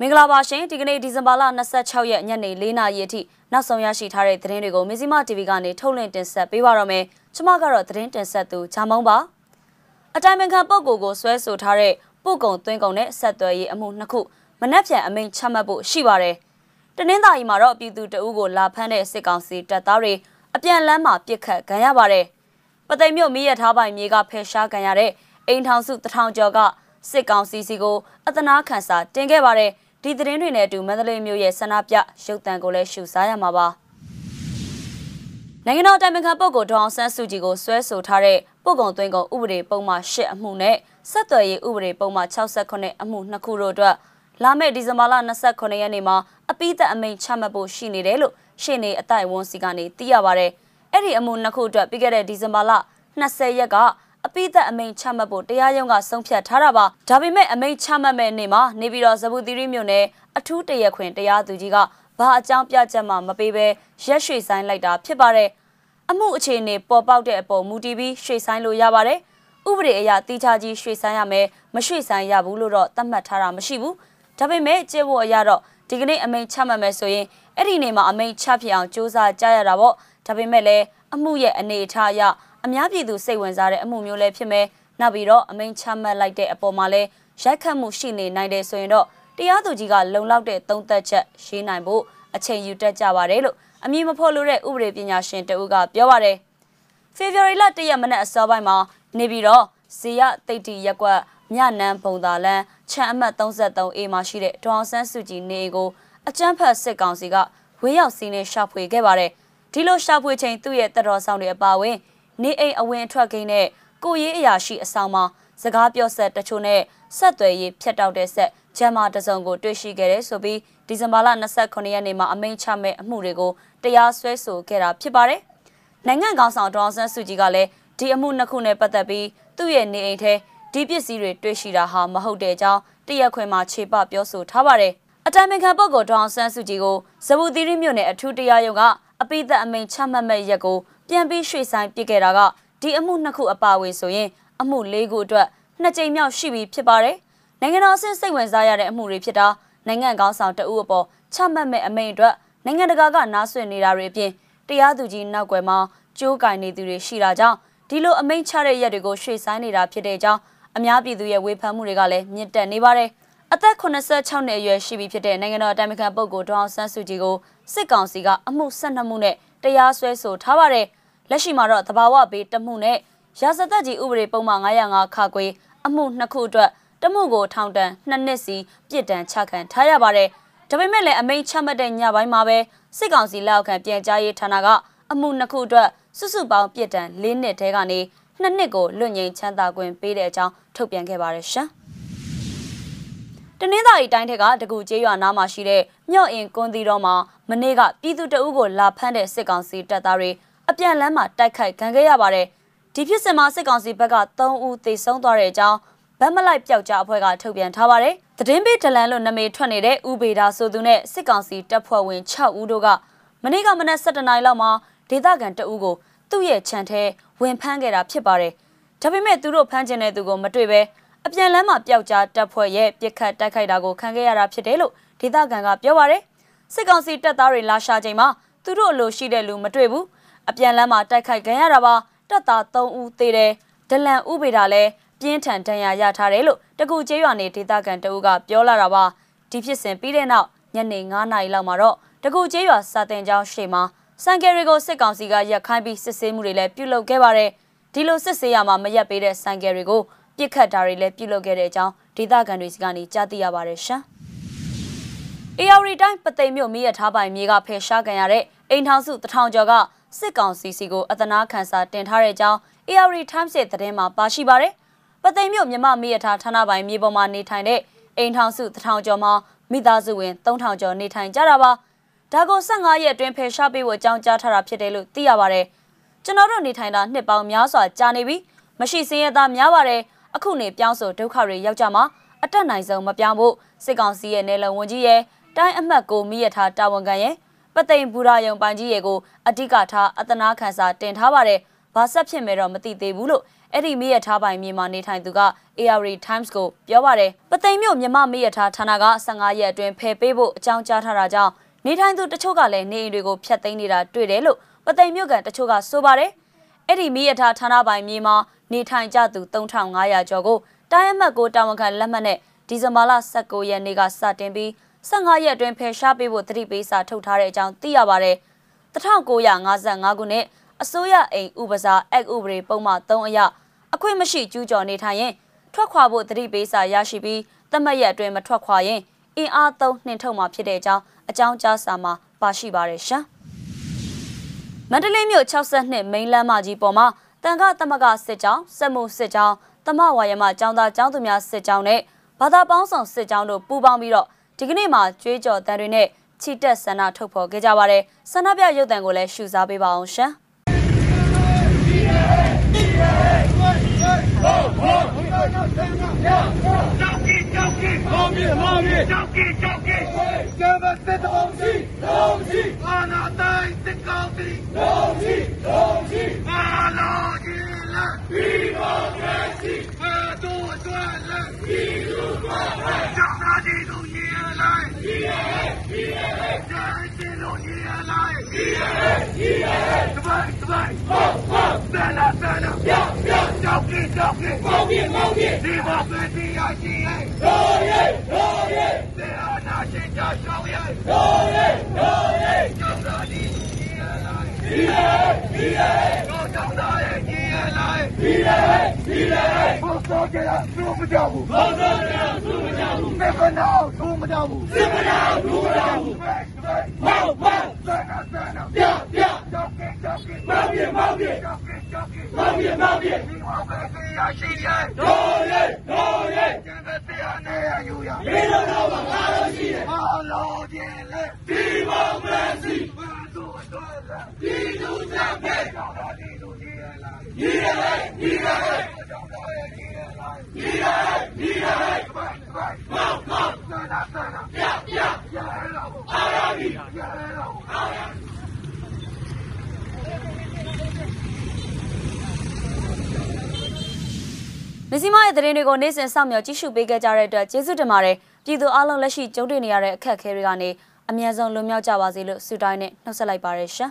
မင်္ဂလာပါရှင်ဒီကနေ့ဒီဇင်ဘာလ26ရက်ညနေ4နာရီအထိနောက်ဆုံးရရှိထားတဲ့သတင်းတွေကိုမဇီမ TV ကနေထုတ်လွှင့်တင်ဆက်ပေးပါရမယ်ကျွန်မကတော့သတင်းတင်ဆက်သူဂျာမုံပါအတိုင်ပင်ခံပုဂ္ဂိုလ်ကိုဆွဲဆိုထားတဲ့ပို့ကုံသွင်းကုံနဲ့ဆက်သွယ်ရေးအမှုနှစ်ခုမနှက်ဖြန်အမိန့်ချမှတ်ဖို့ရှိပါတယ်တနင်္သာရီမှာတော့ပြည်သူတအုပ်ကိုလာဖမ်းတဲ့စစ်ကောင်စီတပ်သားတွေအပြန်လမ်းမှာပြစ်ခတ်ခံရပါတယ်ပသိမ်မြို့မိရထားပိုင်မြေကဖယ်ရှားခံရတဲ့အိမ်ထောင်စုတထောင်ကျော်ကစစ်ကောင်စီစီကိုအသနာခံစာတင်ခဲ့ပါတယ်။ ဒီသတင်းတွေနဲ့အတူမန္တလေးမြို့ရဲ့ဆန္ဒပြရုပ်သံကိုလည်းရှုစားရမှာပါနိုင်ငံတော်တိုင်ပင်ခံပုဂ္ဂိုလ်ဒေါအောင်ဆန်းစုကြည်ကိုဆွဲဆိုထားတဲ့ပုဂ္ဂုံသွင်းကုန်ဥပဒေပုံမှန်၈အမှုနဲ့ဆက်သွယ်ရေးဥပဒေပုံမှန်68အမှုနှစ်ခုတို့အတွက်လာမယ့်ဒီဇင်ဘာလ29ရက်နေ့မှာအပိသက်အမိန့်ချမှတ်ဖို့ရှိနေတယ်လို့ရှေ့နေအတိုင်ဝန်စီကနေသိရပါဗျ။အဲ့ဒီအမှုနှစ်ခုအတွက်ပြီးခဲ့တဲ့ဒီဇင်ဘာလ20ရက်က အပိသက်အမိန့်ချမှတ်ဖို့တရားရုံးကဆုံးဖြတ်ထားတာပါဒါပေမဲ့အမိန့်ချမှတ်မဲ့နေ့မှာနေပြည်တော်ဇဘူသီရိမြို့နယ်အထူးတရက်ခွင်တရားသူကြီးကဘာအကြောင်းပြချက်မှမပေးဘဲရက်ရွှေဆိုင်လိုက်တာဖြစ်ပါတယ်အမှုအခြေအနေပေါ်ပေါက်တဲ့အပေါ်မူတည်ပြီးရွှေဆိုင်လို့ရပါတယ်ဥပဒေအရတိကျကြီးရွှေဆိုင်ရမယ်မရွှေဆိုင်ရဘူးလို့တော့သတ်မှတ်ထားတာမရှိဘူးဒါပေမဲ့ကျေဖို့အရတော့ဒီကနေ့အမိန့်ချမှတ်မယ်ဆိုရင်အဲ့ဒီနေ့မှာအမိန့်ချဖြစ်အောင်စူးစမ်းကြရတာပေါ့ဒါပေမဲ့လည်းအမှုရဲ့အနေအထားအရ အများပြည်သူစိတ်ဝင်စားတဲ့အမှုမျိုးလည်းဖြစ်မယ်နောက်ပြီးတော့အမိန့်ချမှတ်လိုက်တဲ့အပေါ်မှာလည်းရိုက်ခတ်မှုရှိနေနိုင်တယ်ဆိုရင်တော့တရားသူကြီးကလုံလောက်တဲ့သုံးသက်ချက်ရေးနိုင်ဖို့အချိန်ယူတတ်ကြပါတယ်လို့အမည်မဖော်လို့တဲ့ဥပဒေပညာရှင်တဦးကပြောပါတယ်ဖေဖော်ဝါရီလ၁ရက်မနက်အစောပိုင်းမှာနေပြီးတော့ဇေယတိတ်တီရက်ကွက်မြနန်းပုံသာလန်းချမ်းအမှတ် 33A မှာရှိတဲ့ဒေါအောင်ဆန်းစုကြည်နေအိမ်ကိုအကြမ်းဖက်စစ်ကောင်စီကဝေးရောက်စီးနေရှာဖွေခဲ့ပါတယ်ဒီလိုရှာဖွေချိန်သူ့ရဲ့တတော်ဆောင်တွေအပါအဝင် နေအိမ်အဝင်အထွက်ကိန်းနဲ့ကိုရေးအရာရှိအဆောင်မှာစကားပြောဆက်တချို့နဲ့ဆက်သွယ်ရေးဖြတ်တောက်တဲ့ဆက်ဂျမ်မာတစုံကိုတွေ့ရှိခဲ့တယ်ဆိုပြီးဒီဇင်ဘာလ29ရက်နေ့မှာအမိန့်ချမဲ့အမှုတွေကိုတရားစွဲဆိုခဲ့တာဖြစ်ပါတယ်။နိုင်ငံကောင်ဆောင်ဒေါအောင်ဆန်းစုကြည်ကလည်းဒီအမှုနှစ်ခုနဲ့ပတ်သက်ပြီးသူ့ရဲ့နေအိမ်ထဲဒီပစ္စည်းတွေတွေ့ရှိတာဟာမဟုတ်တဲ့အကြောင်းတရက်ခွင်မှာခြေပပြောဆိုထားပါတယ်။အတိုင်ပင်ခံပုဂ္ဂိုလ်ဒေါအောင်ဆန်းစုကြည်ကိုဇဘူသီရိမြို့နယ်အထူးတရားရုံးကအပိသက်အမိန့်ချမှတ်မဲ့ရက်ကို ပြန်ပြီးရွှေ့ဆိုင်ပြစ်ခဲ့တာကဒီအမှုနှစ်ခုအပါအဝင်ဆိုရင် အမှု၄ခုအတွက်နှစ်ကြိမ်မြောက်ရှိပြီဖြစ်ပါတယ်။နိုင်ငံတော်အဆင့်စိတ်ဝင်စားရတဲ့အမှုတွေဖြစ်တာနိုင်ငံကောင်းဆောင်တအုပ်အပေါ်ချမှတ်မဲ့အမိန့်အတွက်နိုင်ငံတကာကနားဆွင့်နေတာတွေအပြင်တရားသူကြီးနောက်ွယ်မှာကြိုးကင်နေသူတွေရှိတာကြောင့်ဒီလိုအမိန့်ချတဲ့ရက်တွေကိုရွှေ့ဆိုင်းနေတာဖြစ်တဲ့အကြောင်းအများပြည်သူရဲ့ဝေဖန်မှုတွေကလည်းမြင့်တက်နေပါတယ်။အသက်86နှစ်အရွယ်ရှိပြီဖြစ်တဲ့နိုင်ငံတော်အတိုင်ပင်ခံပုဂ္ဂိုလ်ဒေါအောင်ဆန်းစုကြည်ကိုစစ်ကောင်စီကအမှု12မှုနဲ့ တရားစွဲဆိုထားပါတယ်။လက်ရှိမှာတော့သဘာဝဘေးတမှုနဲ့ရာဇသက်ကြီးဥပဒေပုံမှန်905ခါခွေအမှုနှစ်ခုအတွက်တမှုကိုထောင်ဒဏ်2နှစ်စီပြစ်ဒဏ်ချခံထားရပါတယ်။ဒါပေမဲ့လည်းအမိန့်ချမှတ်တဲ့ညပိုင်းမှာပဲစစ်ကောင်စီလက်အောက်ခံပြန်ကြားရေးဌာနကအမှုနှစ်ခုအတွက်စုစုပေါင်းပြစ်ဒဏ်၄နှစ်ထဲကနေနှစ်နှစ်ကိုလွတ်ငြိမ်ချမ်းသာခွင့်ပေးတဲ့အကြောင်းထုတ်ပြန်ခဲ့ပါတယ်ရှင်။ တနင်္သာရီတိုင်းထက်ကတကူကျေးရွာနားမှာရှိတဲ့မြော့အင်ကွန်တီတော်မှာမနေ့ကပြည်သူတအုပ်ကိုလာဖမ်းတဲ့စစ်ကောင်စီတပ်သားတွေအပြန်လမ်းမှာတိုက်ခိုက်ခံခဲ့ရပါတယ်။ဒီဖြစ်စဉ်မှာစစ်ကောင်စီဘက်က3ဦးသေဆုံးသွားတဲ့အကြောင်းဗတ်မလိုက်ပျောက်ကြားအဖွဲ့ကထုတ်ပြန်ထားပါတယ်။သတင်းပေးဒလန်လို့နာမည်ထွက်နေတဲ့ဥပေဒါဆိုသူနဲ့စစ်ကောင်စီတပ်ဖွဲ့ဝင်6ဦးတို့ကမနေ့ကမနက်7:00နာရီလောက်မှာဒေသခံတအုပ်ကိုသူ့ရဲ့ခြံထဲဝင်ဖမ်းခဲ့တာဖြစ်ပါတယ်။ဒါပေမဲ့သူတို့ဖမ်းကျင်တဲ့သူကိုမတွေ့ပဲ အပြန်လမ်းမှာပျောက်ကြားတပ်ဖွဲ့ရဲ့ပြစ်ခတ်တိုက်ခိုက်တာကိုခံခဲ့ရတာဖြစ်တယ်လို့ဒေသခံကပြောပါရယ်စစ်ကောင်စီတပ်သားတွေလာရှာချိန်မှာသူတို့အလိုရှိတဲ့လူမတွေ့ဘူးအပြန်လမ်းမှာတိုက်ခိုက်ခံရတာပါတပ်သား3ဦးသေတယ်ဒလန်ဥပေတာလည်းပြင်းထန်ဒဏ်ရာရထားတယ်လို့တကူကျေးရွာနေဒေသခံတအုပ်ကပြောလာတာပါဒီဖြစ်စဉ်ပြီးတဲ့နောက်ညနေ9နာရီလောက်မှာတော့တကူကျေးရွာစာတင်ကျောင်းရှေ့မှာစံကယ်ရီကိုစစ်ကောင်စီကရက်ခိုင်းပြီးစစ်ဆေးမှုတွေလည်းပြုလုပ်ခဲ့ပါတယ်ဒီလိုစစ်ဆေးရမှာမရက်ပေးတဲ့စံကယ်ရီကို ပြစ်ခတ်တာတွေလည်းပြုလုပ်ခဲ့တဲ့အကြောင်းဒေသခံတွေစီကနေကြားသိရပါတယ်ရှင်။အေယာရီတိုင်းပသိမ်မြို့မိရထားပိုင်မြေကဖယ်ရှားခံရတဲ့အိမ်ထောင်စုတထောင်ကျော်ကစစ်ကောင်စီစီကိုအသနာခံစာတင်ထားတဲ့အကြောင်း AR Times ရဲ့သတင်းမှာပါရှိပါတယ်။ပသိမ်မြို့မြမမိရထားဌာနပိုင်မြေပေါ်မှာနေထိုင်တဲ့အိမ်ထောင်စုတထောင်ကျော်မှာမိသားစုဝင်3000ကျော်နေထိုင်ကြတာပါ။ဒါကို15ရက်အတွင်းဖယ်ရှားပေးဖို့အကြောင်းကြားထားတာဖြစ်တယ်လို့သိရပါတယ်။ကျွန်တော်တို့နေထိုင်တာနှစ်ပေါင်းများစွာကြာနေပြီ။မရှိစင်းရသားများပါတယ်။ အခုနေပြောင်းဆိုဒုက္ခတွေရောက်ကြမှာအတက်နိုင်ဆုံးမပြောင်းဖို့စစ်ကောင်စီရဲ့နယ်လုံဝန်ကြီးရဲ့တိုင်းအမှတ်ကိုမိရထားတာဝန်ခံရဲ့ပသိမ်ဘူရာယုံပိုင်ကြီးရဲ့ကိုအဓိကထားအတနာခံစာတင်ထားပါတယ်။ဘာဆက်ဖြစ်မယ်တော့မသိသေးဘူးလို့အဲ့ဒီမိရထားပိုင်မြေမှာနေထိုင်သူက AR Times ကိုပြောပါတယ်ပသိမ်မြို့မြမမိရထားဌာနက15ရက်အတွင်းဖယ်ပေးဖို့အကြောင်းကြားထားတာကြောင့်နေထိုင်သူတချို့ကလည်းနေအိမ်တွေကိုဖျက်သိမ်းနေတာတွေ့တယ်လို့ပသိမ်မြို့ကန်တချို့ကဆိုပါတယ်အဲ့ဒီမိရထားဌာနပိုင်မြေမှာ နေထိုင်ကြသူ3500ကျော်ကိုတိုင်းအမှတ်ကိုတာဝန်ခံလက်မှတ်နဲ့ဒီဇင်ဘာလ19ရက်နေ့ကစတင်ပြီး15ရက်အတွင်းဖယ်ရှားပေးဖို့တတိပေးစာထုတ်ထားတဲ့အကြောင်းသိရပါတယ်1955ခုနှစ်အစိုးရအိမ်ဥပစာအက်ဥပဒေပုံမှန်3အရအခွင့်မရှိကျူးကျော်နေထိုင်ရင်ထွက်ခွာဖို့တတိပေးစာရရှိပြီးတတ်မှတ်ရက်အတွင်းမထွက်ခွာရင်အင်အားသုံးနှင်ထုတ်မှာဖြစ်တဲ့အကြောင်းအကြောင်းကြားစာမှာပါရှိပါတယ်ရှင်။မန္တလေးမြို့62မိန်းလမ်းမကြီးပေါ်မှာ တန်ခသမဂစစ်ကြောင်းစက်မှုစစ်ကြောင်းတမဝါယမကျောင်းသားကျောင်းသူများစစ်ကြောင်းနဲ့ဘာသာပေါင်းဆောင်စစ်ကြောင်းတို့ပူးပေါင်းပြီးတော့ဒီကနေ့မှာကြွေးကြော်တန်တွေနဲ့ချီတက်ဆန္ဒထုတ်ဖော်ခဲ့ကြပါတယ်။ဆန္ဒပြရုပ်တံကိုလည်းရှုစားပေးပါအောင်ရှင်။ကြောက်ကြီးကြောက်ကြီးမောင်မြေမောင်မြေကြောက်ကြီးကြောက်ကြီးကျမစစ်တော်ကြီးတော်ကြီးအာနာတိုင်းစစ်ကောင်းကြီးတော်ကြီးတော်ကြီးအာလောကြီး လာဒီမို ကရေ စီဘာတို့အတွက်လဲဒီလူကကြောက်သားကြီးတို့ရည်လိုက်ဒီရဲဒီရဲတိုင်းစီတို့ရည်လိုက်ဒီရဲဒီရဲတပိုင်တပိုင်ဟောဟောဆန္ဒဆန္ဒပြောင်းပြောင်းကြောက်ကြီးကြောက်ကြီးမောင်မြေမောင်မြေဒီမိုကရေစီရရှိရဲ့တော်ရဲ့တော်ရဲ့သေအာနာရှင်ကြရှောင်းရဲ့တော်ရဲ့တော်ရဲ့ကျောင်းသားဒီကြီးရလိုက်ဒီရဲ့ဒီရဲ့တော့ကျောင်းသားရဲ့ကြီးရလိုက်ဒီရဲ့ဒီရဲ့ဘုသောကြရသူမကြောက်ဘူးဘုသောကြရသူမကြောက်ဘူးမေကနာသူမကြောက်ဘူးစစ်မနာသူမကြောက်ဘူးမောက်မောက်ဆန္ဒဆန္ဒပြပြကြောက်ကြကြောက်ကြမောက်ပြမောက်ပြကြောက်ကြကြောက်ကြမောက်ပြမောက်ပြဒီမောက်ပဲရရှိရဲ့တော်ရဲ့တော်ရဲ့ကျန်တဲ့တရားနဲ့အယူရဒီလိုတော့မကားလို့ရှိတယ်။ဟာလောကျင်လေဒီမိုကရေစီဘာတို့တော့လဲဒီလူသားပဲကြောင့်ဒီလူကြီးရလားဒီရလေဒီရလေကြောင့်တော့ဒီရလားဒီရလေဒီရလေဘိုင်ဘိုင်မောက်မောက်သနာသနာပြပြရလာအာရဘီရလာအာရမဇီမရဲ့သတင်းတွေကိုနေ့စဉ်စောင့်မျှော်ကြည့်ရှုပေးခဲ့ကြတဲ့အတွက်ကျေးဇူးတင်ပါတယ်ပြည်သူအလုံးလက်ရှိကြုံတွေ့နေရတဲ့အခက်အခဲတွေကနေ အမြဲဆုံးလွန်မြောက်ကြပါစေလို့ဆုတောင်းနဲ့နှုတ်ဆက်လိုက်ပါရရှင်